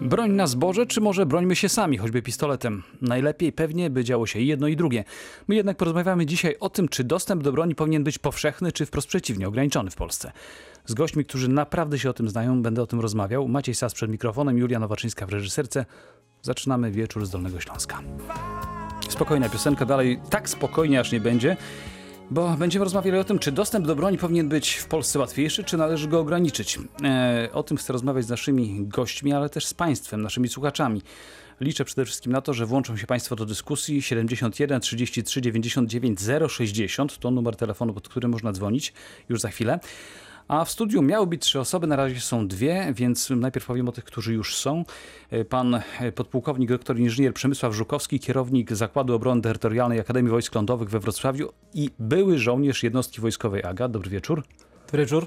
Broń na zboże, czy może brońmy się sami, choćby pistoletem? Najlepiej pewnie by działo się jedno i drugie. My jednak porozmawiamy dzisiaj o tym, czy dostęp do broni powinien być powszechny, czy wprost przeciwnie, ograniczony w Polsce. Z gośćmi, którzy naprawdę się o tym znają, będę o tym rozmawiał. Maciej Sas przed mikrofonem, Julia Nowaczyńska w reżyserce. Zaczynamy wieczór z Dolnego Śląska. Spokojna piosenka, dalej tak spokojnie aż nie będzie. Bo będziemy rozmawiali o tym, czy dostęp do broni powinien być w Polsce łatwiejszy, czy należy go ograniczyć. E, o tym chcę rozmawiać z naszymi gośćmi, ale też z Państwem, naszymi słuchaczami. Liczę przede wszystkim na to, że włączą się Państwo do dyskusji 71 33 99 060 to numer telefonu, pod którym można dzwonić już za chwilę. A w studiu miały być trzy osoby, na razie są dwie, więc najpierw powiem o tych, którzy już są. Pan podpułkownik doktor inżynier Przemysław Żukowski, kierownik Zakładu Obrony Terytorialnej Akademii Wojsk Lądowych we Wrocławiu i były żołnierz jednostki wojskowej AGA. Dobry wieczór. Dobry wieczór.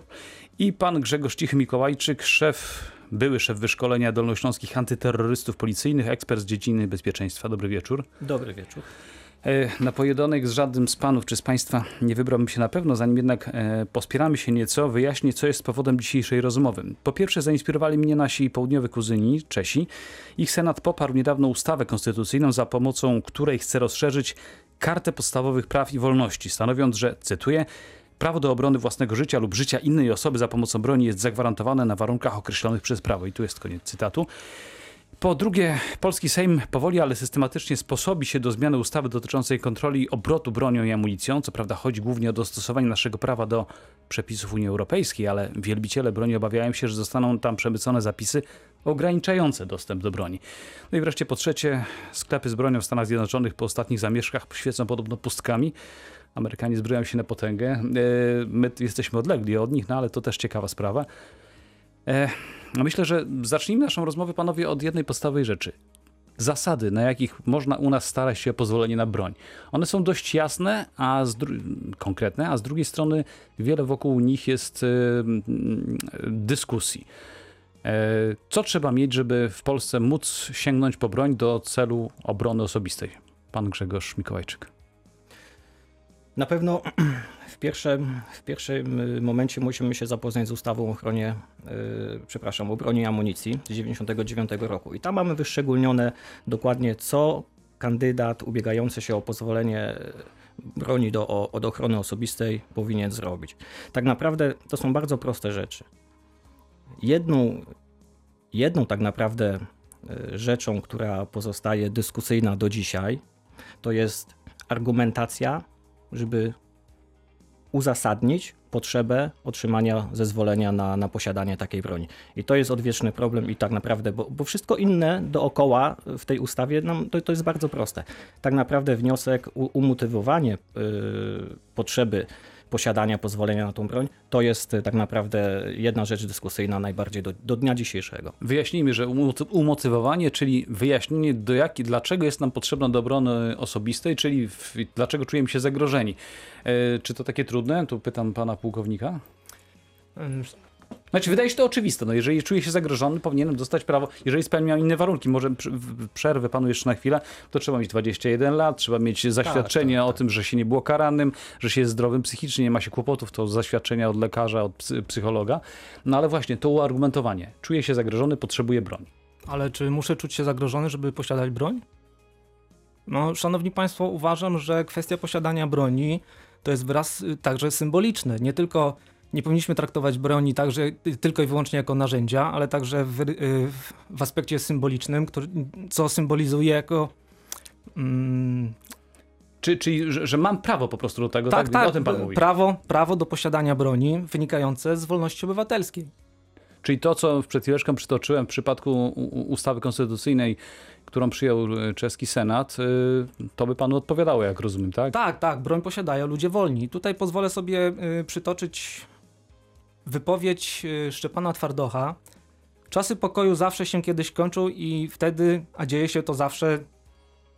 I pan Grzegorz Cichy-Mikołajczyk, szef, były szef wyszkolenia dolnośląskich antyterrorystów policyjnych, ekspert z dziedziny bezpieczeństwa. Dobry wieczór. Dobry wieczór. Na pojedynek z żadnym z panów czy z państwa nie wybrałbym się na pewno, zanim jednak e, pospieramy się nieco, wyjaśnię, co jest powodem dzisiejszej rozmowy. Po pierwsze, zainspirowali mnie nasi południowi kuzyni, Czesi. Ich senat poparł niedawno ustawę konstytucyjną, za pomocą której chce rozszerzyć kartę podstawowych praw i wolności, stanowiąc, że, cytuję, Prawo do obrony własnego życia lub życia innej osoby za pomocą broni jest zagwarantowane na warunkach określonych przez prawo. I tu jest koniec cytatu. Po drugie, polski Sejm powoli, ale systematycznie sposobi się do zmiany ustawy dotyczącej kontroli obrotu bronią i amunicją. Co prawda chodzi głównie o dostosowanie naszego prawa do przepisów Unii Europejskiej, ale wielbiciele broni obawiają się, że zostaną tam przemycone zapisy ograniczające dostęp do broni. No i wreszcie po trzecie, sklepy z bronią w Stanach Zjednoczonych po ostatnich zamieszkach świecą podobno pustkami. Amerykanie zbroją się na potęgę. E, my jesteśmy odlegli od nich, no ale to też ciekawa sprawa. Myślę, że zacznijmy naszą rozmowę, panowie, od jednej podstawowej rzeczy. Zasady, na jakich można u nas starać się o pozwolenie na broń. One są dość jasne, a konkretne, a z drugiej strony wiele wokół nich jest y, dyskusji. E, co trzeba mieć, żeby w Polsce móc sięgnąć po broń do celu obrony osobistej? Pan Grzegorz Mikołajczyk. Na pewno w pierwszym, w pierwszym y, momencie musimy się zapoznać z ustawą o ochronie, yy, przepraszam, o broni i amunicji z 1999 roku. I tam mamy wyszczególnione dokładnie, co kandydat ubiegający się o pozwolenie broni do, o, od ochrony osobistej powinien zrobić. Tak naprawdę to są bardzo proste rzeczy. Jedną, jedną tak naprawdę y, rzeczą, która pozostaje dyskusyjna do dzisiaj, to jest argumentacja żeby uzasadnić potrzebę otrzymania zezwolenia na, na posiadanie takiej broni. I to jest odwieczny problem i tak naprawdę, bo, bo wszystko inne dookoła w tej ustawie, nam, to, to jest bardzo proste. Tak naprawdę wniosek, umotywowanie yy, potrzeby posiadania pozwolenia na tą broń, to jest e, tak naprawdę jedna rzecz dyskusyjna najbardziej do, do dnia dzisiejszego. Wyjaśnijmy, że umotywowanie, czyli wyjaśnienie do jak, dlaczego jest nam potrzebna do obrony osobistej, czyli w, dlaczego czujemy się zagrożeni. E, czy to takie trudne? Tu pytam pana pułkownika. Znaczy, wydaje się to oczywiste. No, jeżeli czuję się zagrożony, powinienem dostać prawo, jeżeli spełniam inne warunki, może przerwę panu jeszcze na chwilę, to trzeba mieć 21 lat, trzeba mieć zaświadczenie tak, tak, o tak. tym, że się nie było karanym, że się jest zdrowym psychicznie, nie ma się kłopotów, to zaświadczenia od lekarza, od psychologa. No ale właśnie, to uargumentowanie. Czuję się zagrożony, potrzebuję broni. Ale czy muszę czuć się zagrożony, żeby posiadać broń? No, szanowni państwo, uważam, że kwestia posiadania broni to jest wyraz y, także symboliczny. Nie tylko nie powinniśmy traktować broni także tylko i wyłącznie jako narzędzia, ale także w, y, w aspekcie symbolicznym, który, co symbolizuje jako. Mm, czy, czyli, że, że, mam prawo po prostu do tego, tak? tak, tak o tym pan mówi. Prawo, prawo do posiadania broni wynikające z wolności obywatelskiej. Czyli to, co przed chwileczką przytoczyłem w przypadku ustawy konstytucyjnej, którą przyjął y, czeski Senat, y, to by panu odpowiadało, jak rozumiem, tak? Tak, tak. Broń posiadają ludzie wolni. Tutaj pozwolę sobie przytoczyć wypowiedź y, Szczepana Twardocha. Czasy pokoju zawsze się kiedyś kończą i wtedy, a dzieje się to zawsze,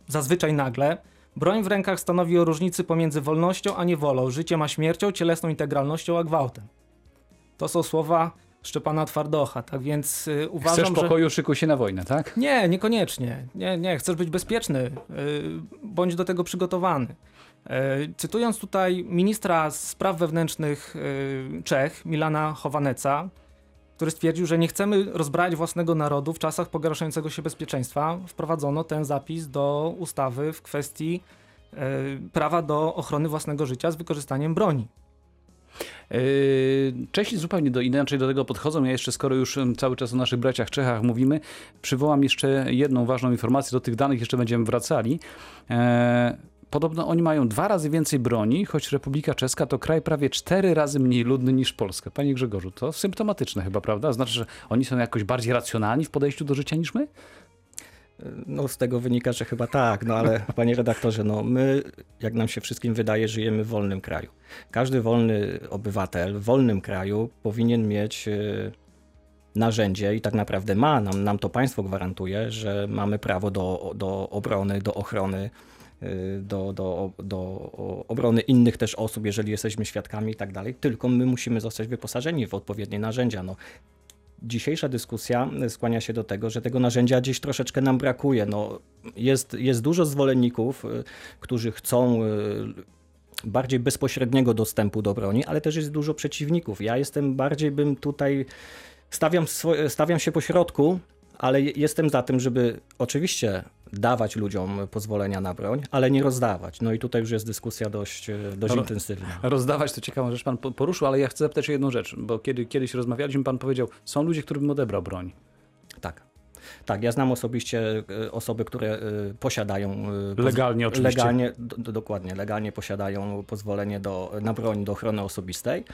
zazwyczaj nagle, broń w rękach stanowi o różnicy pomiędzy wolnością a niewolą, życiem a śmiercią, cielesną integralnością a gwałtem. To są słowa Szczepana Twardocha, tak więc yy, uważam, Chcesz pokoju, że... szykuj się na wojnę, tak? Nie, niekoniecznie. Nie, nie, chcesz być bezpieczny, yy, bądź do tego przygotowany. E, cytując tutaj ministra spraw wewnętrznych e, Czech, Milana Chowaneca, który stwierdził, że nie chcemy rozbrać własnego narodu w czasach pogarszającego się bezpieczeństwa, wprowadzono ten zapis do ustawy w kwestii e, prawa do ochrony własnego życia z wykorzystaniem broni. Czesi zupełnie do, inaczej do tego podchodzą. Ja jeszcze, skoro już cały czas o naszych braciach Czechach mówimy, przywołam jeszcze jedną ważną informację. Do tych danych jeszcze będziemy wracali. E, Podobno oni mają dwa razy więcej broni, choć Republika Czeska to kraj prawie cztery razy mniej ludny niż Polska. Panie Grzegorzu, to symptomatyczne chyba, prawda? Znaczy, że oni są jakoś bardziej racjonalni w podejściu do życia niż my? No z tego wynika, że chyba tak, no ale panie redaktorze, no my, jak nam się wszystkim wydaje, żyjemy w wolnym kraju. Każdy wolny obywatel w wolnym kraju powinien mieć e, narzędzie i tak naprawdę ma, nam, nam to państwo gwarantuje, że mamy prawo do, do obrony, do ochrony, do, do, do obrony innych też osób, jeżeli jesteśmy świadkami i tak dalej, tylko my musimy zostać wyposażeni w odpowiednie narzędzia. No, dzisiejsza dyskusja skłania się do tego, że tego narzędzia gdzieś troszeczkę nam brakuje. No, jest, jest dużo zwolenników, y, którzy chcą y, bardziej bezpośredniego dostępu do broni, ale też jest dużo przeciwników. Ja jestem bardziej bym tutaj stawiam, stawiam się po środku, ale je- jestem za tym, żeby oczywiście dawać ludziom pozwolenia na broń, ale nie rozdawać. No i tutaj już jest dyskusja dość, y, dość Ale- intensywna. Rozdawać to ciekawą rzecz pan po- poruszył, ale ja chcę zapytać o jedną rzecz, bo kiedy kiedyś rozmawialiśmy, pan powiedział, są ludzie, którym odebrał broń. Tak. Tak, ja znam osobiście e, osoby, które e, posiadają. e, Legalnie oczywiście. Legalnie, do, do, dokładnie, legalnie posiadają pozwolenie do, na broń do ochrony osobistej.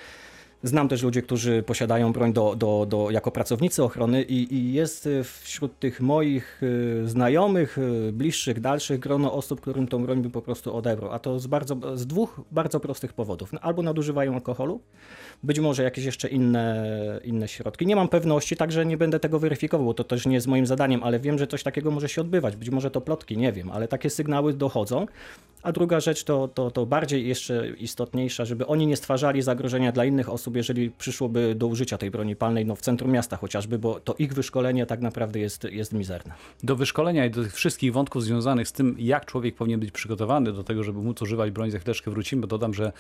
Znam też ludzi, którzy posiadają broń do, do, do, jako pracownicy ochrony i, i jest e, wśród tych moich e, znajomych, e, bliższych, dalszych grono osób, którym tą broń by po prostu odebrał. A to z, bardzo, z dwóch bardzo prostych powodów. No, Albo nadużywają alkoholu, być może jakieś jeszcze inne, inne środki. Nie mam pewności, także nie będę tego weryfikował, bo to też nie jest moim zadaniem, ale wiem, że coś takiego może się odbywać. Być może to plotki, nie wiem, ale takie sygnały dochodzą. A druga rzecz to, to, to bardziej jeszcze istotniejsza, żeby oni nie stwarzali zagrożenia dla innych osób, jeżeli przyszłoby do użycia tej broni palnej no, w centrum miasta chociażby, bo to ich wyszkolenie tak naprawdę jest, jest mizerne. Do wyszkolenia i do tych wszystkich wątków związanych z tym, jak człowiek powinien być przygotowany do tego, żeby móc używać broni, za chwileczkę wrócimy, bo dodam, że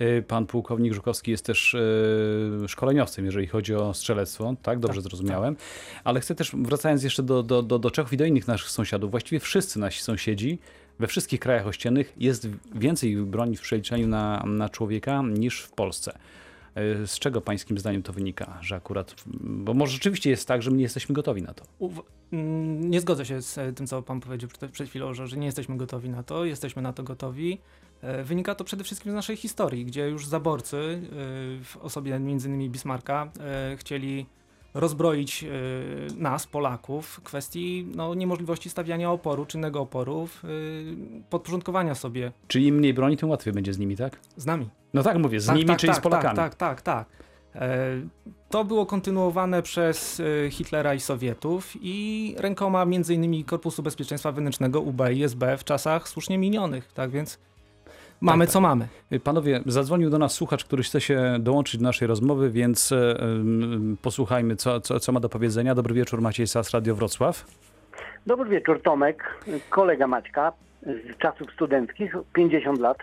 y, pan pułkownik Żukowski jest też y, szkoleniowcem, jeżeli chodzi o strzelectwo, tak? Dobrze zrozumiałem. Ale chcę też, wracając jeszcze do, do, do, do Czechów i do innych naszych sąsiadów, właściwie wszyscy nasi sąsiedzi, we wszystkich krajach ościennych jest więcej broni w przeliczeniu na, na człowieka niż w Polsce. Y, Z czego pańskim zdaniem to wynika, że akurat, bo może rzeczywiście jest tak, że my nie jesteśmy gotowi na to. Uw- mm, nie zgodzę się z e, tym, co pan powiedział przed, chwilą, że, że nie jesteśmy gotowi na to. Jesteśmy na to gotowi. E, Wynika to przede wszystkim z naszej historii, gdzie już zaborcy e, w osobie m.in. Bismarcka e, chcieli rozbroić e, nas, Polaków, w kwestii no, niemożliwości stawiania oporu, czynnego oporu, e, podporządkowania sobie Czyli im mniej broni, tym łatwiej będzie z nimi, tak? z nami. No tak mówię, z Tak, nimi, tak, czyli tak, z Polakami. Tak, tak, tak. tak. E, To było kontynuowane przez e, Hitlera i Sowietów i rękoma m.in. Korpusu Bezpieczeństwa Wewnętrznego UB i SB w czasach słusznie minionych, tak więc mamy tak. co mamy. Panowie, zadzwonił do nas słuchacz, który chce się dołączyć do naszej rozmowy, więc e, posłuchajmy, co, co, co ma do powiedzenia. Dobry wieczór, Maciej Sas, Radio Wrocław. Dobry wieczór, Tomek, kolega Maćka z czasów studenckich, 50 lat.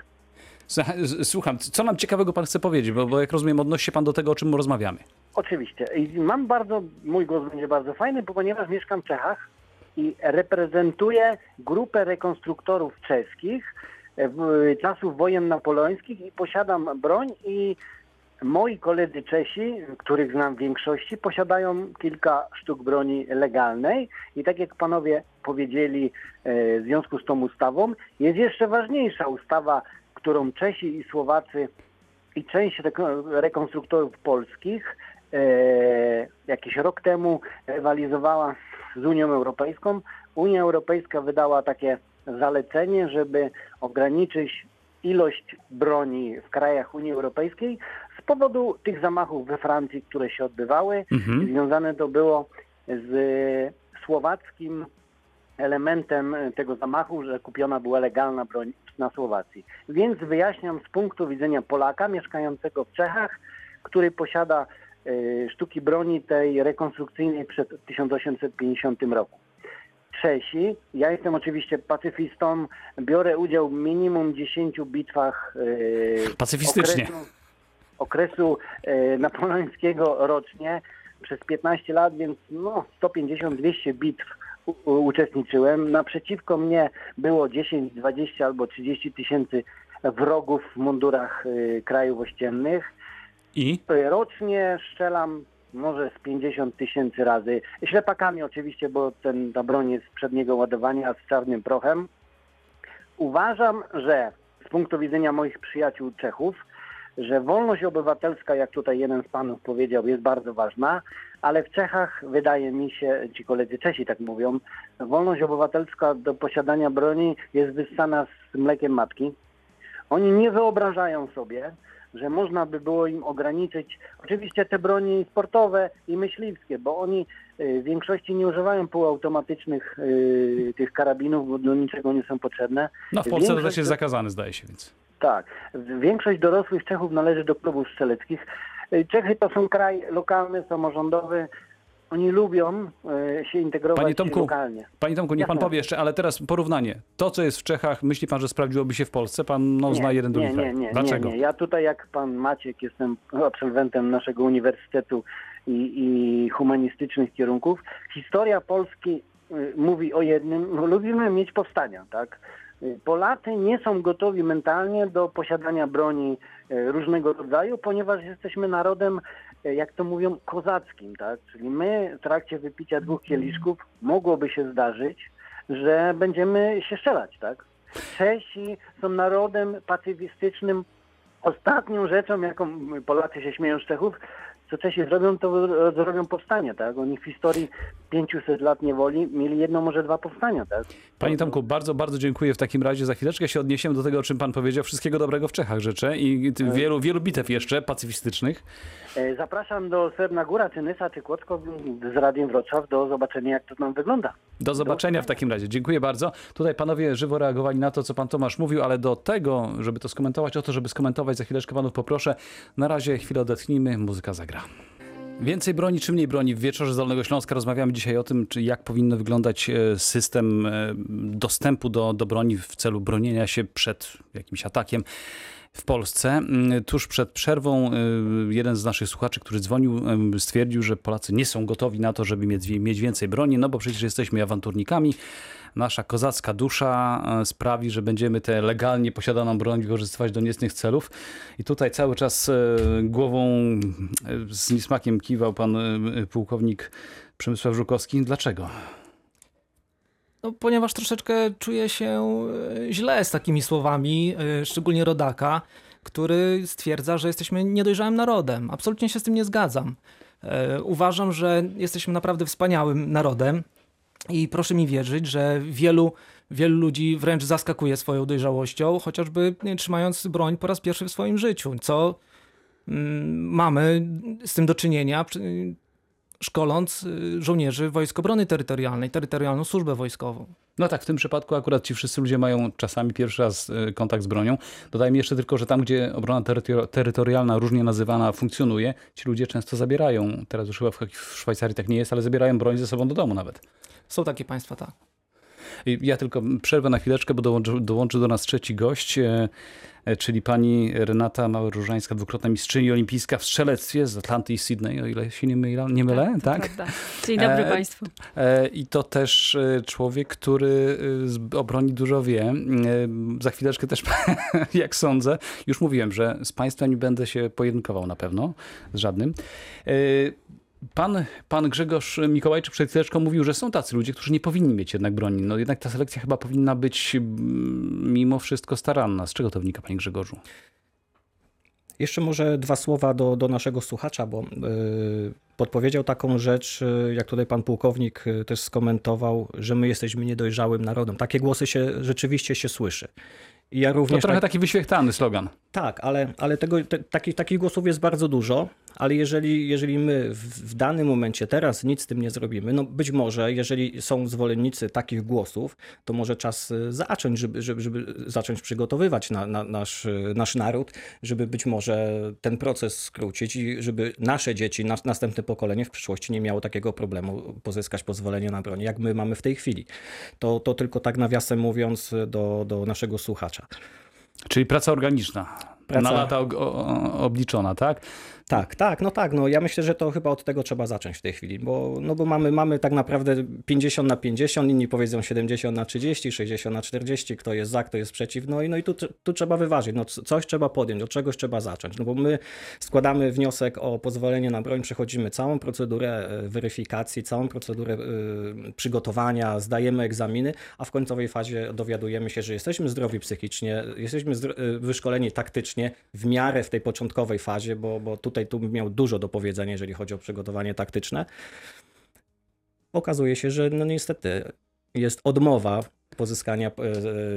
Słucham, co nam ciekawego pan chce powiedzieć, bo, bo jak rozumiem, odnosi się pan do tego, o czym rozmawiamy. Oczywiście. Mam bardzo, mój głos będzie bardzo fajny, ponieważ mieszkam w Czechach i reprezentuję grupę rekonstruktorów czeskich e, w, czasów wojen napoleońskich i posiadam broń i moi koledzy Czesi, których znam w większości, posiadają kilka sztuk broni legalnej i tak jak panowie powiedzieli e, w związku z tą ustawą, jest jeszcze ważniejsza ustawa, którą Czesi i Słowacy i część reko- rekonstruktorów polskich e, jakiś rok temu rywalizowała z Unią Europejską. Unia Europejska wydała takie zalecenie, żeby ograniczyć ilość broni w krajach Unii Europejskiej z powodu tych zamachów we Francji, które się odbywały. Mhm. Związane to było z słowackim elementem tego zamachu, że kupiona była legalna broń na Słowacji. Więc wyjaśniam z punktu widzenia Polaka mieszkającego w Czechach, który posiada e, sztuki broni tej rekonstrukcyjnej przed 1850 roku. Czesi, ja jestem oczywiście pacyfistą, biorę udział w minimum 10 bitwach e, Pacyfistycznie. okresu, okresu e, napoleońskiego rocznie. przez 15 lat, więc no 150-200 bitw uczestniczyłem. Naprzeciwko mnie było 10, 20 albo 30 tysięcy wrogów w mundurach y, krajów ościennych. I? Y, Rocznie strzelam może z 50 tysięcy razy. Ślepakami oczywiście, bo ten, ta broń jest z przedniego ładowania z czarnym prochem. Uważam, że z punktu widzenia moich przyjaciół Czechów, że wolność obywatelska, jak tutaj jeden z panów powiedział, jest bardzo ważna, ale w Czechach wydaje mi się, ci koledzy Czesi tak mówią, wolność obywatelska do posiadania broni jest wyssana z mlekiem matki. Oni nie wyobrażają sobie, że można by było im ograniczyć oczywiście te broni sportowe i myśliwskie, bo oni y, w większości nie używają półautomatycznych y, tych karabinów, bo do niczego nie są potrzebne. No w Polsce to Większość też jest zakazany, zdaje się, więc. Tak. Większość dorosłych Czechów należy do klubów strzeleckich. Y, Czechy to są kraj lokalny, samorządowy. Oni lubią y, się integrować Panie Tomku, lokalnie. Panie Tomku, niech pan powie jeszcze, ale teraz porównanie. To, co jest w Czechach, myśli pan, że sprawdziłoby się w Polsce? Pan no, zna jeden, drugi nie, kraj. nie, nie, Dlaczego? Nie, nie. Ja tutaj jak pan Maciek jestem absolwentem naszego uniwersytetu i, i humanistycznych kierunków. Historia Polski y, mówi o jednym, lubimy mieć powstania, tak? Polacy nie są gotowi mentalnie do posiadania broni y, różnego rodzaju, ponieważ jesteśmy narodem, y, jak to mówią, kozackim, tak? Czyli my w trakcie wypicia dwóch kieliszków mogłoby się zdarzyć, że będziemy się strzelać, tak? Czesi są narodem pacyfistycznym. Ostatnią rzeczą, jaką Polacy się śmieją z Czechów, co Czesi zrobią, to zrobią powstanie, tak? Oni w historii 500 lat niewoli mieli jedno, może dwa powstania, tak? Panie Tomku, bardzo, bardzo dziękuję w takim razie. Za chwileczkę się odniesiemy do tego, o czym pan powiedział. Wszystkiego dobrego w Czechach życzę i ty- wielu, wielu bitew jeszcze pacyfistycznych. E, Zapraszam do Srebrna Góra, czy Nysa, czy Kłodzko z Radiem Wrocław do zobaczenia, jak to tam wygląda. Do zobaczenia w takim razie. Dziękuję bardzo. Tutaj panowie żywo reagowali na to, co pan Tomasz mówił, ale do tego, żeby to skomentować, o to, żeby skomentować, za chwileczkę panów poproszę. Na razie chwilę odetchnijmy, muzyka zagra. Więcej broni czy mniej broni? W wieczorze z Dolnego Śląska rozmawiamy dzisiaj o tym, czy jak powinno wyglądać e, system e, dostępu do, do broni w celu bronienia się przed jakimś atakiem w Polsce. Mm, Tuż przed przerwą y, jeden z naszych słuchaczy, który dzwonił, stwierdził, że Polacy nie są gotowi na to, żeby mieć więcej broni, no bo przecież jesteśmy awanturnikami. Nasza kozacka dusza y, sprawi, że będziemy tę legalnie posiadaną broń wykorzystywać do niecnych celów. I tutaj cały czas y, głową y, z niesmakiem kiwał pan pułkownik Przemysław Żukowski. Dlaczego? No, ponieważ troszeczkę czuję się e, źle z takimi słowami, e, szczególnie rodaka, który stwierdza, że jesteśmy niedojrzałym narodem. Absolutnie się z tym nie zgadzam. E, Uważam, że jesteśmy naprawdę wspaniałym narodem i proszę mi wierzyć, że wielu, wielu ludzi wręcz zaskakuje swoją dojrzałością, chociażby nie, trzymając broń po raz pierwszy w swoim życiu, co mm, mamy z tym do czynienia szkoląc y, żołnierzy Wojsk Obrony Terytorialnej, Terytorialną Służbę Wojskową. No tak, w tym przypadku akurat ci wszyscy ludzie mają czasami pierwszy raz y, kontakt z bronią. Dodajmy jeszcze tylko, że tam, gdzie obrona terytor- terytorialna, różnie nazywana, funkcjonuje, ci ludzie często zabierają, teraz już chyba w Szwajcarii tak nie jest, ale zabierają broń ze sobą do domu nawet. Są takie państwa, tak. Ja tylko przerwę na chwileczkę, bo dołączy, dołączy do nas trzeci gość, e, e, czyli pani Renata Małe-Różańska, dwukrotna mistrzyni olimpijska w strzelectwie z Atlanty i Sydney, o ile się nie mylę, nie mylę tak? prawda. Dzień dobry E, Państwu. E, I to też człowiek, który z- o broni dużo wie. Za chwileczkę też, jak sądzę, już mówiłem, że z państwem nie będę się pojedynkował na pewno, z żadnym. Pan, pan Grzegorz Mikołajczyk przed chwileczką mówił, że są tacy ludzie, którzy nie powinni mieć jednak broni. No jednak ta selekcja chyba powinna być mm, mimo wszystko staranna. Z czego to wynika, panie Grzegorzu? Jeszcze może dwa słowa do, do naszego słuchacza, bo y, podpowiedział taką rzecz, y, jak tutaj pan pułkownik y, też skomentował, że my jesteśmy niedojrzałym narodem. Takie głosy się rzeczywiście się słyszy. Ja To trochę tak, taki wyświechtany slogan. tak, ale, ale tego, te, takich, takich głosów jest bardzo dużo, ale jeżeli, jeżeli my w, w danym momencie teraz nic z tym nie zrobimy, no być może, jeżeli są zwolennicy takich głosów, to może czas y, zacząć, żeby, żeby, żeby zacząć przygotowywać na, na, nasz, y, nasz naród, żeby być może ten proces skrócić i żeby nasze dzieci, nas, następne pokolenie w przyszłości nie miało takiego problemu pozyskać pozwolenie na broń, jak my mamy w tej chwili. To, to tylko tak nawiasem mówiąc do, do naszego słuchacza. Czyli praca organiczna. Praca- Na lata obliczona, tak? Tak, tak, no tak, no ja myślę, że to chyba od tego trzeba zacząć w tej chwili, bo, no bo mamy, mamy tak naprawdę 50 na 50, inni powiedzą 70 na 30, 60 na 40, kto jest za, kto jest przeciw, no i, no i tu, tu trzeba wyważyć, no coś trzeba podjąć, od czegoś trzeba zacząć, no bo my składamy wniosek o pozwolenie na broń, przechodzimy całą procedurę e, weryfikacji, całą procedurę e, przygotowania, zdajemy egzaminy, a w końcowej fazie dowiadujemy się, że jesteśmy zdrowi psychicznie, jesteśmy e, wyszkoleni taktycznie w miarę w tej początkowej fazie, bo, bo tutaj tu miał dużo do powiedzenia, jeżeli chodzi o przygotowanie taktyczne. Okazuje się, że no niestety jest odmowa pozyskania e,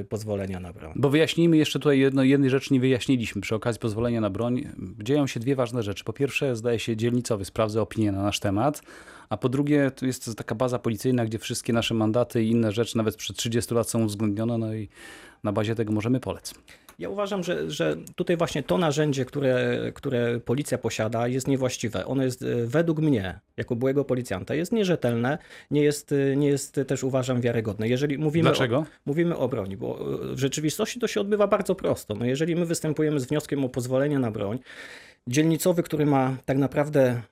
e, pozwolenia na broń. Bo wyjaśnijmy jeszcze tutaj jedno, jednej rzeczy nie wyjaśniliśmy przy okazji pozwolenia na broń. Dzieją się dwie ważne rzeczy. Po pierwsze, zdaje się, dzielnicowy sprawdza opinię na nasz temat, a po drugie, tu jest taka baza policyjna, gdzie wszystkie nasze mandaty i inne rzeczy nawet sprzed 30 lat są uwzględnione, no i na bazie tego możemy polec. Ja uważam, że, że tutaj właśnie to narzędzie, które, które policja posiada, jest niewłaściwe. Ono jest e, według mnie, jako byłego policjanta, jest nierzetelne, nie jest, e, nie jest też uważam wiarygodne. Jeżeli mówimy Dlaczego? O, mówimy o broni, bo e, w rzeczywistości to się odbywa bardzo prosto. No jeżeli my występujemy z wnioskiem o pozwolenie na broń, dzielnicowy, który ma tak naprawdę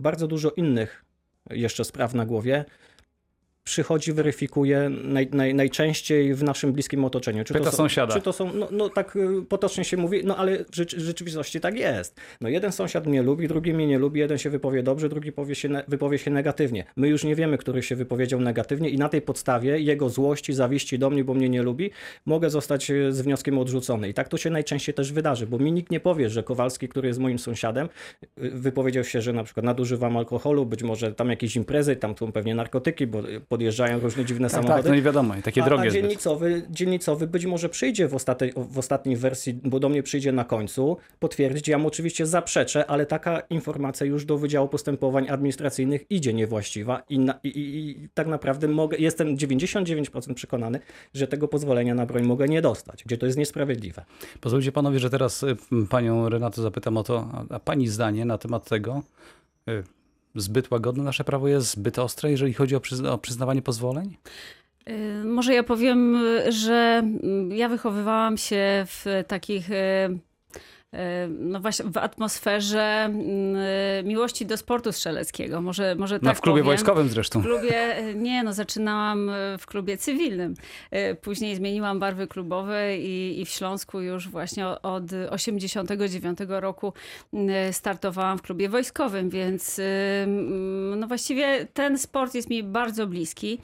bardzo dużo innych jeszcze spraw na głowie, przychodzi, weryfikuje naj, naj, najczęściej w naszym bliskim otoczeniu. Czy Pyta to są, sąsiada. Czy to są, no, no tak y, potocznie się mówi, no ale w rzeczy- w rzeczywistości tak jest. No jeden sąsiad mnie lubi, drugi mnie nie lubi, jeden się wypowie dobrze, drugi powie się, wypowie się negatywnie. My już nie wiemy, który się wypowiedział negatywnie i na tej podstawie jego złości, zawiści do mnie, bo mnie nie lubi, mogę zostać y, z wnioskiem odrzucony. I tak to się najczęściej też wydarzy, bo mi nikt nie powie, że Kowalski, który jest moim sąsiadem, y, wypowiedział się, że na przykład nadużywam alkoholu, być może tam jakieś imprezy, tam są pewnie narkotyki, bo podjeżdżają różne dziwne Tak, samochody. tak, no nie wiadomo, i takie A, drogie a zbyt. dzielnicowy, dzielnicowy być może przyjdzie w, ostatej, w ostatniej wersji, bo do mnie przyjdzie na końcu, potwierdzić. Ja mu oczywiście zaprzeczę, ale taka informacja już do Wydziału Postępowań Administracyjnych idzie niewłaściwa i, na, i, i, i tak naprawdę mogę, jestem 99% przekonany, że tego pozwolenia na broń mogę nie dostać, gdzie to jest niesprawiedliwe. Pozwólcie panowie, że teraz y, panią Renatę zapytam o to, a- a pani zdanie na temat tego, y, zbyt łagodne nasze prawo jest, zbyt ostre, jeżeli chodzi o, przyzna- o przyznawanie pozwoleń? Y, Może ja powiem, y, że mm, ja wychowywałam się w takich. No właśnie, w atmosferze mm, y, miłości do sportu strzeleckiego. Może, może No tak w klubie powiem. wojskowym zresztą. W klubie, y, nie, no zaczynałam y, w klubie cywilnym. Później zmieniłam barwy klubowe i, i w Śląsku już właśnie od 89 roku startowałam w klubie wojskowym, więc mm, no właściwie ten sport jest mi bardzo bliski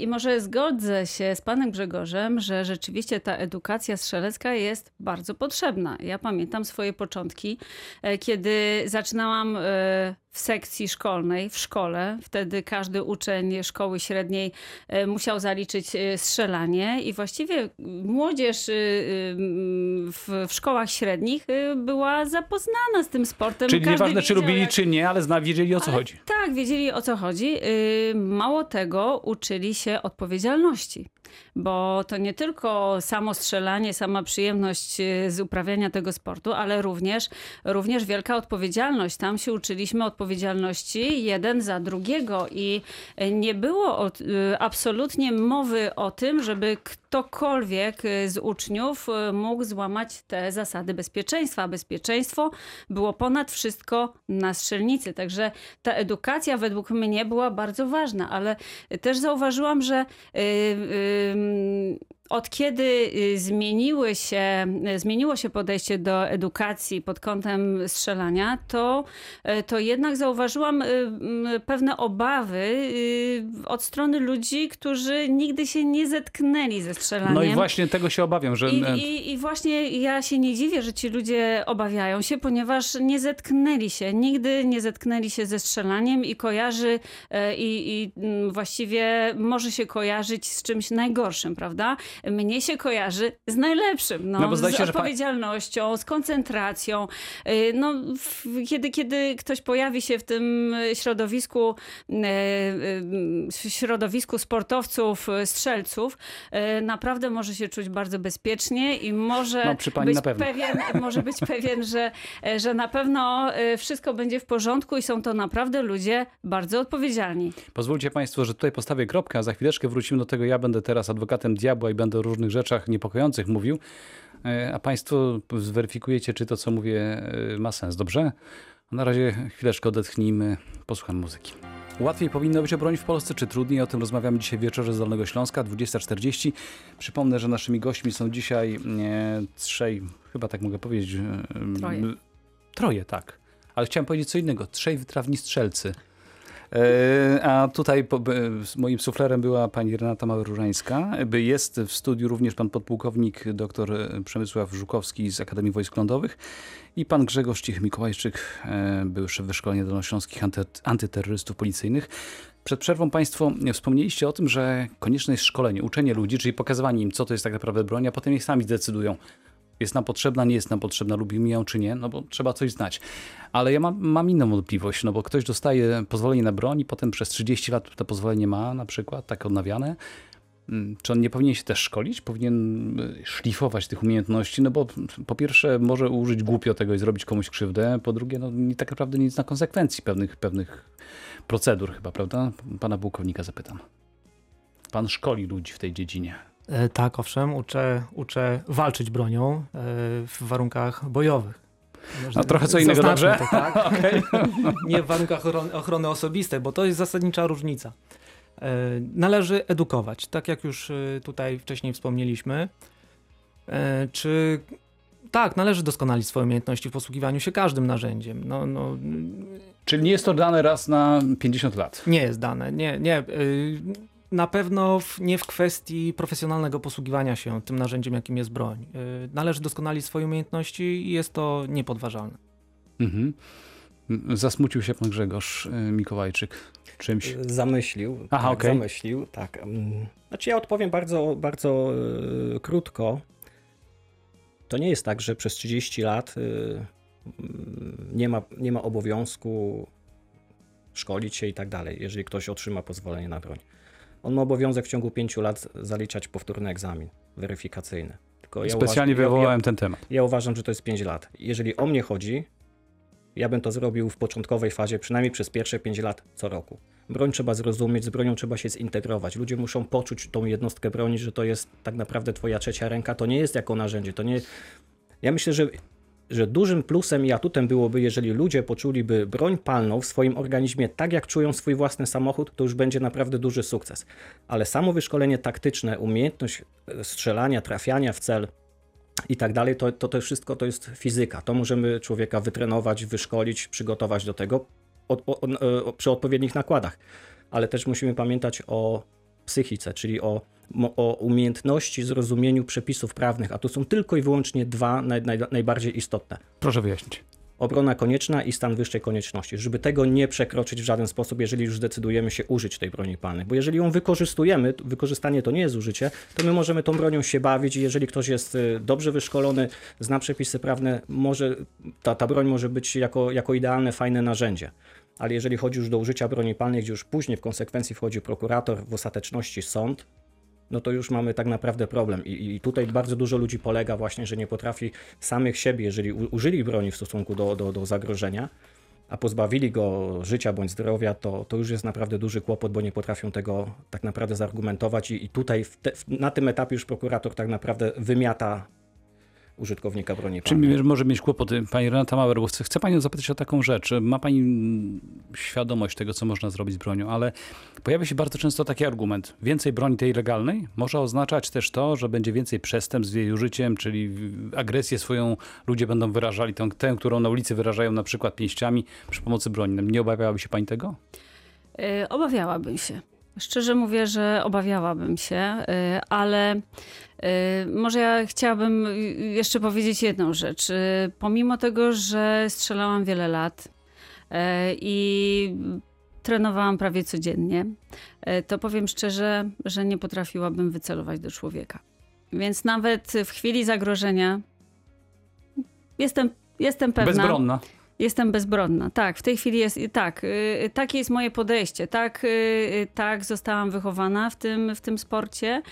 i może zgodzę się z panem Grzegorzem, że rzeczywiście ta edukacja strzelecka jest bardzo potrzebna. Ja pamiętam swoje początki, e, kiedy zaczynałam e, w sekcji szkolnej, w szkole. Wtedy każdy uczeń szkoły średniej e, musiał zaliczyć e, strzelanie i właściwie młodzież e, w, w szkołach średnich była zapoznana z tym sportem. Czyli Każdy nieważne, czy wiedział, lubili, jak- czy nie, ale zna, wiedzieli o co ale chodzi. Tak, wiedzieli o co chodzi. Mało tego, uczyli się odpowiedzialności. Bo to nie tylko samo strzelanie, sama przyjemność z uprawiania tego sportu, ale również, również wielka odpowiedzialność. Tam się uczyliśmy odpowiedzialności jeden za drugiego i yy, nie było yy, absolutnie mowy o tym, żeby ktokolwiek yy, z uczniów yy, mógł złamać te zasady bezpieczeństwa. Bezpieczeństwo było ponad wszystko na strzelnicy. Także ta edukacja według mnie była bardzo ważna, ale też zauważyłam, że y, y, od kiedy y, zmieniły się, y, zmieniło się podejście do edukacji pod kątem strzelania, to, y, to jednak zauważyłam pewne obawy od strony ludzi, którzy nigdy się nie zetknęli ze strzelaniem. No i właśnie tego się obawiam, że... I, i, I właśnie ja się nie dziwię, że ci ludzie obawiają się, ponieważ nie zetknęli się, nigdy nie zetknęli się ze strzelaniem i kojarzy e, i, i właściwie może się kojarzyć z czymś najgorszym, prawda? Mnie się kojarzy z najlepszym, no, No z się, że pa- odpowiedzialnością, z koncentracją. E, No, kiedy, kiedy ktoś pojawi się w tym środowisku, e, w środowisku sportowców, strzelców, naprawdę może się czuć bardzo bezpiecznie i może No, być pewien, może być pewien, że, że na pewno wszystko będzie w porządku i są to naprawdę ludzie bardzo odpowiedzialni. Pozwólcie Państwo, że tutaj postawię kropkę, a za chwileczkę wrócimy do tego. Ja będę teraz adwokatem diabła i będę o różnych rzeczach niepokojących mówił, e, a Państwo zweryfikujecie, czy to, co mówię, e, ma sens. Dobrze? Na razie chwileczkę odetchnijmy, posłucham muzyki. Łatwiej powinno być o broń w Polsce, czy trudniej? O tym rozmawiamy dzisiaj w wieczorze z Dolnego Śląska, 20.40. Przypomnę, że naszymi gośćmi są dzisiaj e, trzej, chyba tak mogę powiedzieć. e, Troje. Troje, tak. Ale chciałem powiedzieć co innego. Trzej wytrawni strzelcy. E, A tutaj moim suflerem była pani Renata Małyróżańska. By Jest w studiu również pan podpułkownik dr Przemysław Żukowski z Akademii Wojsk Lądowych i pan Grzegorz Cich-Mikołajczyk, e, były szef wyszkolenia dolnośląskich anty, antyterrorystów policyjnych. Przed przerwą państwo wspomnieliście o tym, że konieczne jest szkolenie, uczenie ludzi, czyli pokazywanie im, co to jest tak naprawdę broń, a potem niech sami zdecydują, jest nam potrzebna, nie jest nam potrzebna, lubimy ją czy nie, no bo trzeba coś znać. Ale ja mam, mam inną wątpliwość, no bo ktoś dostaje pozwolenie na broń i potem przez 30 lat to pozwolenie ma na przykład, tak odnawiane. Mm, Czy on nie powinien się też szkolić? Powinien y, szlifować tych umiejętności? No bo po pierwsze może użyć głupio tego i zrobić komuś krzywdę, po drugie no tak naprawdę nic na konsekwencji pewnych, pewnych procedur chyba, prawda? Pana pułkownika zapytam. Pan szkoli ludzi w tej dziedzinie. E, Tak, owszem, uczę, uczę walczyć bronią e, w warunkach bojowych. No trochę co innego, dobrze? To, tak? Nie w warunkach ochron- ochrony osobistej, bo to jest zasadnicza różnica. E, Należy edukować, tak jak już tutaj wcześniej wspomnieliśmy. Czy tak, należy doskonalić swoje umiejętności w posługiwaniu się każdym narzędziem. No, no, Czyli nie jest to dane raz na 50 lat. nie jest dane. Nie, nie. Y, Na pewno w, nie w kwestii profesjonalnego posługiwania się tym narzędziem, jakim jest broń. Y, Należy doskonalić swoje umiejętności i jest to niepodważalne. Mhm. Zasmucił się pan Grzegorz y, Mikołajczyk czymś. Zamyślił. Aha, tak, okej. Zamyślił, tak. Mm, Znaczy ja odpowiem bardzo, bardzo krótko. To nie jest tak, że przez 30 lat mm, nie ma, nie ma obowiązku szkolić się i tak dalej, jeżeli ktoś otrzyma pozwolenie na broń. On ma obowiązek w ciągu 5 lat zaliczać powtórny egzamin weryfikacyjny. Tylko ja Specjalnie uważam, ja- wywołałem ten temat. ja uważam, że to jest 5 lat. Jeżeli o mnie chodzi, ja bym to zrobił w początkowej fazie, przynajmniej przez pierwsze 5 lat co roku. Broń trzeba zrozumieć, z bronią trzeba się zintegrować. Ludzie muszą poczuć tą jednostkę broni, że to jest tak naprawdę twoja trzecia ręka. To nie jest jako narzędzie. To nie... Ja myślę, że, że dużym plusem i atutem byłoby, jeżeli ludzie poczuliby broń palną w swoim organizmie tak, jak czują swój własny samochód, to już będzie naprawdę duży sukces. Ale samo wyszkolenie taktyczne, umiejętność e, strzelania, trafiania w cel, i tak dalej, to, to, to wszystko to jest fizyka. To możemy człowieka wytrenować, wyszkolić, przygotować do tego od, o, przy odpowiednich nakładach. Ale też musimy pamiętać o psychice, czyli o, o umiejętności zrozumieniu przepisów prawnych, a tu są tylko i wyłącznie dwa naj, naj, najbardziej istotne. Proszę wyjaśnić. Obrona konieczna i stan wyższej konieczności, żeby tego nie przekroczyć w żaden sposób, jeżeli już zdecydujemy się użyć tej broni palnej. Bo jeżeli ją wykorzystujemy, wykorzystanie to nie jest użycie, to my możemy tą bronią się bawić i jeżeli ktoś jest y, dobrze wyszkolony, zna przepisy prawne, może, ta, ta broń może być jako, jako idealne, fajne narzędzie. Ale jeżeli chodzi już do użycia broni palnej, gdzie już później w konsekwencji wchodzi prokurator, w ostateczności sąd, no to już mamy tak naprawdę problem. I, I tutaj bardzo dużo ludzi polega właśnie, że nie potrafi samych siebie, jeżeli u, użyli broni w stosunku do, do, do zagrożenia, a pozbawili go życia bądź zdrowia, to, to już jest naprawdę duży kłopot, bo nie potrafią tego tak naprawdę zargumentować. I, i tutaj te, na tym etapie już prokurator tak naprawdę wymiata użytkownika broni Czym palnej. może mieć kłopoty? Pani Renata Mauer, bo chcę, chcę Panią zapytać o taką rzecz. Ma Pani świadomość tego, co można zrobić z bronią, ale pojawia się bardzo często taki argument. Więcej broni tej legalnej może oznaczać też to, że będzie więcej przestępstw z jej użyciem, czyli agresję swoją ludzie będą wyrażali, tę, tę którą na ulicy wyrażają na przykład pięściami przy pomocy broni. Nie obawiałaby się Pani tego? Y, Obawiałabym się. Szczerze mówię, że obawiałabym się, y, ale y, może ja chciałabym y, jeszcze powiedzieć jedną rzecz. Pomimo tego, że strzelałam wiele lat i trenowałam prawie codziennie, to powiem szczerze, że nie potrafiłabym wycelować do człowieka. Więc nawet w chwili zagrożenia jestem, jestem pewna. Bezbronna. Jestem bezbronna. Tak, w tej chwili jest tak. y, Takie jest moje podejście. Tak, y, tak zostałam wychowana w tym, w tym sporcie,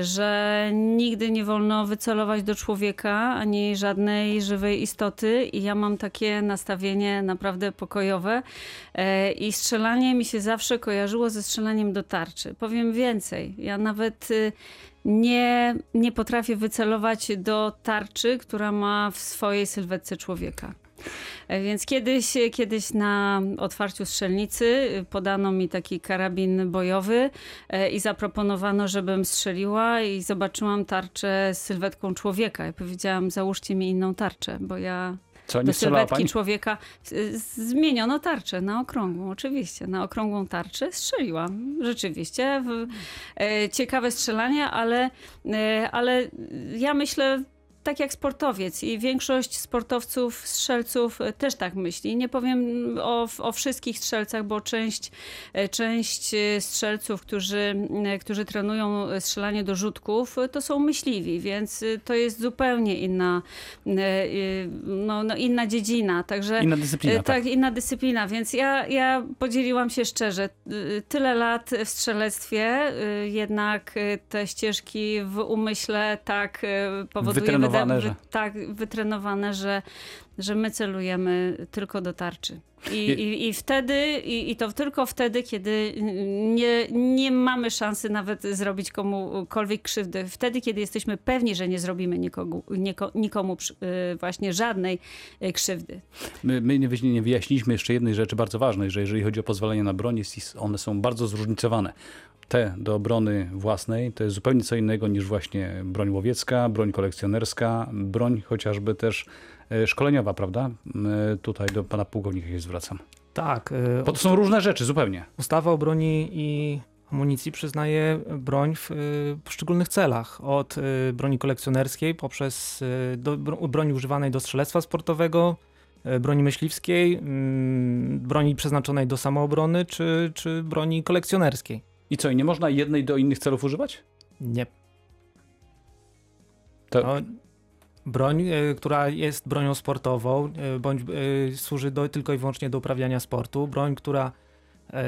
y, że nigdy nie wolno wycelować do człowieka ani żadnej żywej istoty. I ja mam takie nastawienie naprawdę pokojowe. Y, I strzelanie mi się zawsze kojarzyło ze strzelaniem do tarczy. Powiem więcej. Ja nawet. y, Nie, nie potrafię wycelować do tarczy, która ma w swojej sylwetce człowieka. E, Więc kiedyś, kiedyś na otwarciu strzelnicy y, podano mi taki karabin bojowy e, i zaproponowano, żebym strzeliła i zobaczyłam tarczę z sylwetką człowieka. I powiedziałam, załóżcie mi inną tarczę, bo ja Co, nie do sylwetki pani? człowieka zmieniono tarczę na okrągłą, oczywiście. Na okrągłą tarczę strzeliłam. Rzeczywiście. E, ciekawe strzelanie, ale, e, ale ja myślę tak jak sportowiec i większość sportowców, strzelców e, też tak myśli. Nie powiem o, o wszystkich strzelcach, bo część, e, część e, strzelców, którzy, którzy trenują strzelanie do rzutków, to są myśliwi, więc to jest zupełnie inna, no, no, inna dziedzina. Także Inna dyscyplina, tak. Tak, inna dyscyplina, więc ja, ja podzieliłam się szczerze. Tyle lat w strzelectwie, jednak te ścieżki w umyśle tak powoduje... Wytrenowane, wyda- że- Tak, wytrenowane, że, że my celujemy tylko do tarczy. I, I- i, wtedy, i, i to tylko wtedy, kiedy nie, nie mamy szansy nawet zrobić komukolwiek krzywdy. Wtedy, kiedy jesteśmy pewni, że nie zrobimy nikogo, niko, nikomu y, właśnie żadnej y, krzywdy. My, my nie, nie wyjaśniliśmy jeszcze jednej rzeczy bardzo ważnej, że jeżeli chodzi o pozwolenie na broń, one są bardzo zróżnicowane. Te do obrony własnej to jest zupełnie co innego niż właśnie broń łowiecka, broń kolekcjonerska, broń chociażby też e, szkoleniowa, prawda? E, Tutaj do pana pułkownika się zwracam. Tak, y, Bo to są różne rzeczy zupełnie. Ustawa o broni i amunicji przyznaje broń w y, poszczególnych celach. Od broni kolekcjonerskiej poprzez do, bro- broni używanej do strzelectwa sportowego, broni myśliwskiej, mm, broni przeznaczonej do samoobrony czy, czy broni kolekcjonerskiej. I co, i nie można jednej do innych celów używać? Nie. To- No, broń, y, która jest bronią sportową, y, bądź y, służy do, tylko i wyłącznie do uprawiania sportu, broń, która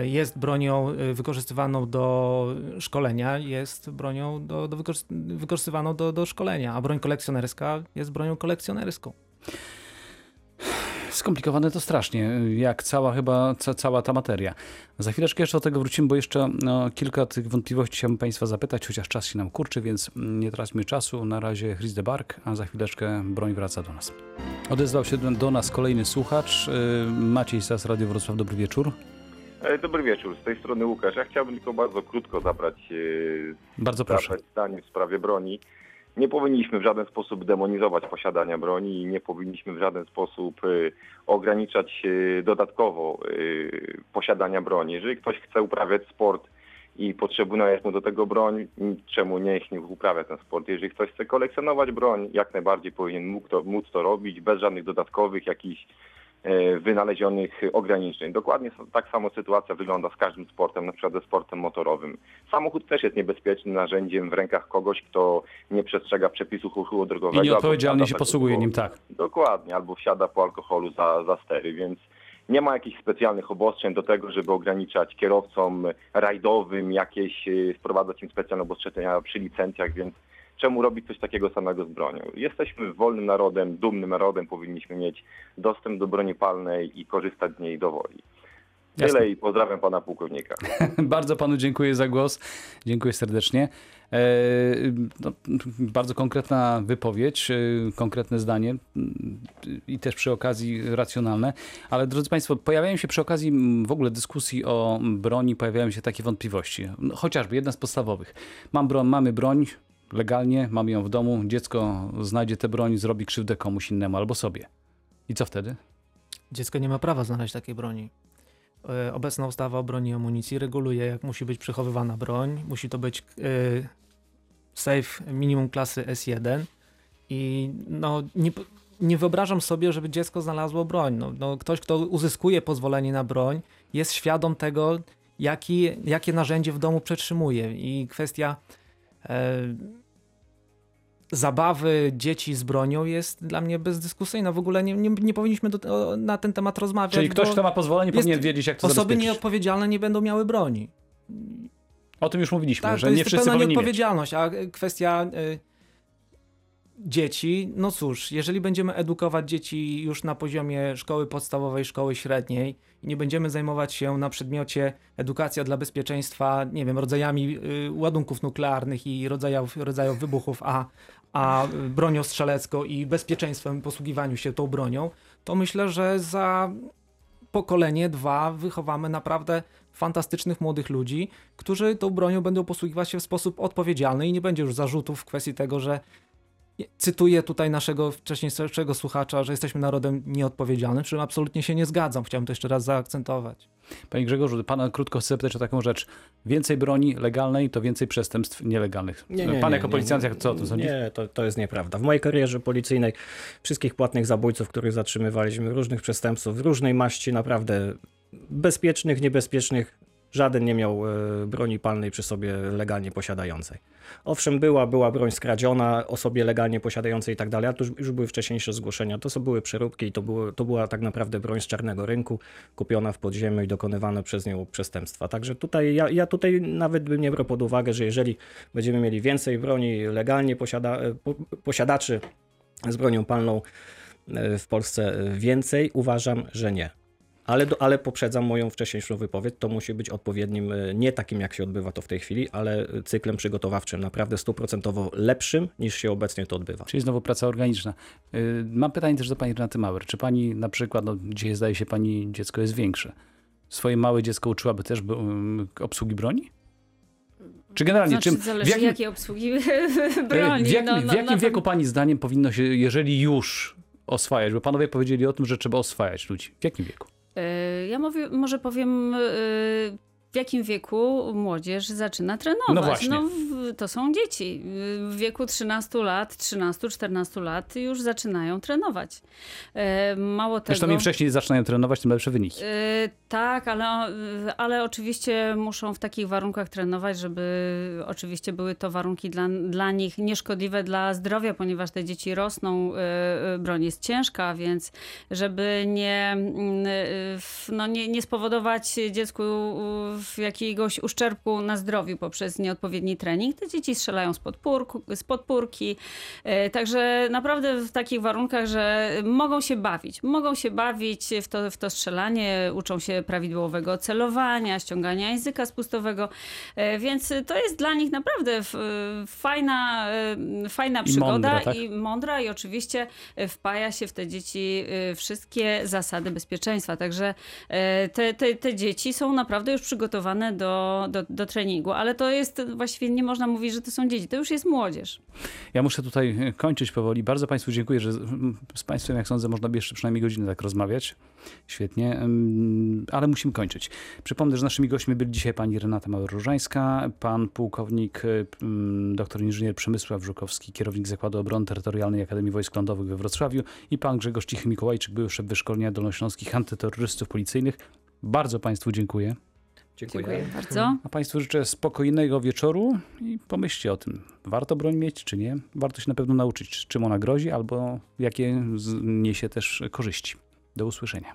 jest bronią wykorzystywaną do szkolenia, jest bronią do, do wykorzy- wykorzystywaną do, do szkolenia, a broń kolekcjonerska jest bronią kolekcjonerską. Skomplikowane to strasznie, jak cała chyba ca, cała ta materia. Za chwileczkę jeszcze do tego wrócimy, bo jeszcze no, kilka tych wątpliwości chciałbym Państwa zapytać, chociaż czas się nam kurczy, więc nie traćmy czasu. Na razie Chris de Bark, a za chwileczkę broń wraca do nas. Odezwał się do, nas kolejny słuchacz, yy, Maciej Sas, Radio Wrocław, dobry wieczór. E, Dobry wieczór, z tej strony Łukasz. Ja chciałbym tylko bardzo krótko zabrać, e, Bardzo proszę. zabrać zdanie w sprawie broni. Nie powinniśmy w żaden sposób demonizować posiadania broni i nie powinniśmy w żaden sposób e, ograniczać e, dodatkowo e, posiadania broni. Jeżeli ktoś chce uprawiać sport i potrzebna jest mu do tego broń, czemu nie niech nie uprawia ten sport. Jeżeli ktoś chce kolekcjonować broń, jak najbardziej powinien mógł to, móc to robić bez żadnych dodatkowych jakichś wynalezionych ograniczeń. Dokładnie tak samo sytuacja wygląda z każdym sportem, na przykład ze sportem motorowym. Samochód też jest niebezpiecznym narzędziem w rękach kogoś, kto nie przestrzega przepisów ruchu drogowego. I nieodpowiedzialnie się tak posługuje po- nim, tak. Dokładnie, albo wsiada po alkoholu za, za stery, więc nie ma jakichś specjalnych obostrzeń do tego, żeby ograniczać kierowcom rajdowym jakieś, y, wprowadzać im specjalne obostrzenia przy licencjach, więc czemu robić coś takiego samego z bronią? Jesteśmy wolnym narodem, dumnym narodem, powinniśmy mieć dostęp do broni palnej i korzystać z niej do woli. Tyle i pozdrawiam pana pułkownika. Bardzo panu dziękuję za głos. Dziękuję serdecznie. E, no, bardzo konkretna wypowiedź, e, konkretne zdanie mm, i też przy okazji racjonalne. Ale drodzy Państwo, pojawiają się przy okazji mm, w ogóle dyskusji o broni, pojawiają się takie wątpliwości. No, chociażby jedna z podstawowych. Mam broń, mamy broń legalnie, mamy ją w domu, dziecko znajdzie tę broń, zrobi krzywdę komuś innemu albo sobie. I co wtedy? Dziecko nie ma prawa znaleźć takiej broni. E, Obecna ustawa o broni i amunicji reguluje, jak musi być przechowywana broń. Musi to być e, safe minimum klasy S1 i no, nie, nie wyobrażam sobie, żeby dziecko znalazło broń. No, no, ktoś, kto uzyskuje pozwolenie na broń, jest świadom tego, jaki, jakie narzędzie w domu przetrzymuje. I kwestia e, zabawy dzieci z bronią jest dla mnie bezdyskusyjna. W ogóle nie, nie, nie powinniśmy do, o, na ten temat rozmawiać. Czyli ktoś, kto ma pozwolenie, powinien wiedzieć, jak to Osoby nieodpowiedzialne nie będą miały broni. O tym już mówiliśmy, Tak, że to nie jest wszyscy pełna powinni mieć. nieodpowiedzialność, a kwestia y, dzieci, no cóż, jeżeli będziemy edukować dzieci już na poziomie szkoły podstawowej, szkoły średniej i nie będziemy zajmować się na przedmiocie edukacja dla bezpieczeństwa, nie wiem, rodzajami y, ładunków nuklearnych i rodzajów, rodzajów wybuchów, a, a bronią strzelecką i bezpieczeństwem posługiwaniu się tą bronią, to myślę, że za pokolenie, dwa wychowamy naprawdę fantastycznych młodych ludzi, którzy tą bronią będą posługiwać się w sposób odpowiedzialny i nie będzie już zarzutów w kwestii tego, że cytuję tutaj naszego wcześniejszego słuchacza, że jesteśmy narodem nieodpowiedzialnym, czym absolutnie się nie zgadzam. Chciałbym to jeszcze raz zaakcentować. Panie Grzegorzu, pana krótko chcę zapytać o taką rzecz. Więcej broni legalnej to więcej przestępstw nielegalnych. pan jako policjant, jak co o tym sądzi? Nie, to, to jest nieprawda. W mojej karierze policyjnej wszystkich płatnych zabójców, których zatrzymywaliśmy, różnych przestępców, różnej maści, naprawdę bezpiecznych, niebezpiecznych, żaden nie miał e, broni palnej przy sobie legalnie posiadającej. Owszem, była, była broń skradziona osobie legalnie posiadającej i tak dalej, a to już, już były wcześniejsze zgłoszenia. To są były przeróbki i to, było, to była tak naprawdę broń z czarnego rynku, kupiona w podziemiu i dokonywane przez nią przestępstwa. Także tutaj ja, ja tutaj nawet bym nie brał pod uwagę, że jeżeli będziemy mieli więcej broni legalnie posiada, e, po, posiadaczy z bronią palną e, w Polsce więcej, uważam, że nie. Ale, do, ale poprzedzam moją wcześniejszą wypowiedź. To musi być odpowiednim, e, nie takim jak się odbywa to w tej chwili, ale cyklem przygotowawczym, naprawdę stuprocentowo lepszym niż się obecnie to odbywa. Czyli znowu praca organiczna. Y, Mam pytanie też do pani Renaty Mauer. Czy pani na przykład, no dzisiaj zdaje się pani dziecko jest większe, swoje małe dziecko uczyłaby też um, obsługi broni? Czy generalnie, znaczy, czym, zależy w jakim, jakiej obsługi broni. w jakim, no, no, w jakim na wieku pani zdaniem powinno się, jeżeli już oswajać, bo panowie powiedzieli o tym, że trzeba oswajać ludzi. W jakim wieku? Y, Ja mówię, może powiem, y, w jakim wieku młodzież zaczyna trenować. No właśnie. w- to są dzieci. W wieku 13 lat, 13-14 lat już zaczynają trenować. Y, Mało tego... Zresztą im wcześniej zaczynają trenować, tym lepsze wyniki. Y, tak, ale, ale oczywiście muszą w takich warunkach trenować, żeby oczywiście były to warunki dla, dla nich nieszkodliwe dla zdrowia, ponieważ te dzieci rosną, y, broń jest ciężka, więc żeby nie, mm, no nie, nie spowodować dziecku jakiegoś uszczerbku na zdrowiu poprzez nieodpowiedni trening, te dzieci strzelają z podpórku, z podpórki. Y, Także naprawdę w takich warunkach, że mogą się bawić. Mogą się bawić w to, w to strzelanie, uczą się prawidłowego celowania, ściągania języka spustowego, E, więc to jest dla nich naprawdę fajna, e, fajna przygoda mądra, tak? i mądra i oczywiście e, wpaja się w te dzieci e, wszystkie zasady bezpieczeństwa. Także e, te, te, te dzieci są naprawdę już przygotowane do, do, do treningu, ale to jest właściwie nie można mówić, że to są dzieci, to już jest młodzież. Ja muszę tutaj e, kończyć powoli. Bardzo Państwu dziękuję, że z- Państwem, jak sądzę, można by jeszcze przynajmniej godzinę tak rozmawiać. Świetnie, ale musimy kończyć. Przypomnę, że naszymi gośćmi byli dzisiaj pani Renata Mauer-Różańska, pan pułkownik, e, doktor inżynier Przemysław Żukowski, kierownik Zakładu Obrony Terytorialnej Akademii Wojsk Lądowych we Wrocławiu i pan Grzegorz Cichy-Mikołajczyk, były szef wyszkolenia dolnośląskich antyterrorystów policyjnych. Bardzo Państwu dziękuję. Dziękuję bardzo. A Państwu życzę spokojnego wieczoru i pomyślcie o tym, warto broń mieć czy nie. Warto się na pewno nauczyć, czym ona grozi albo jakie z- niesie też korzyści. Do usłyszenia.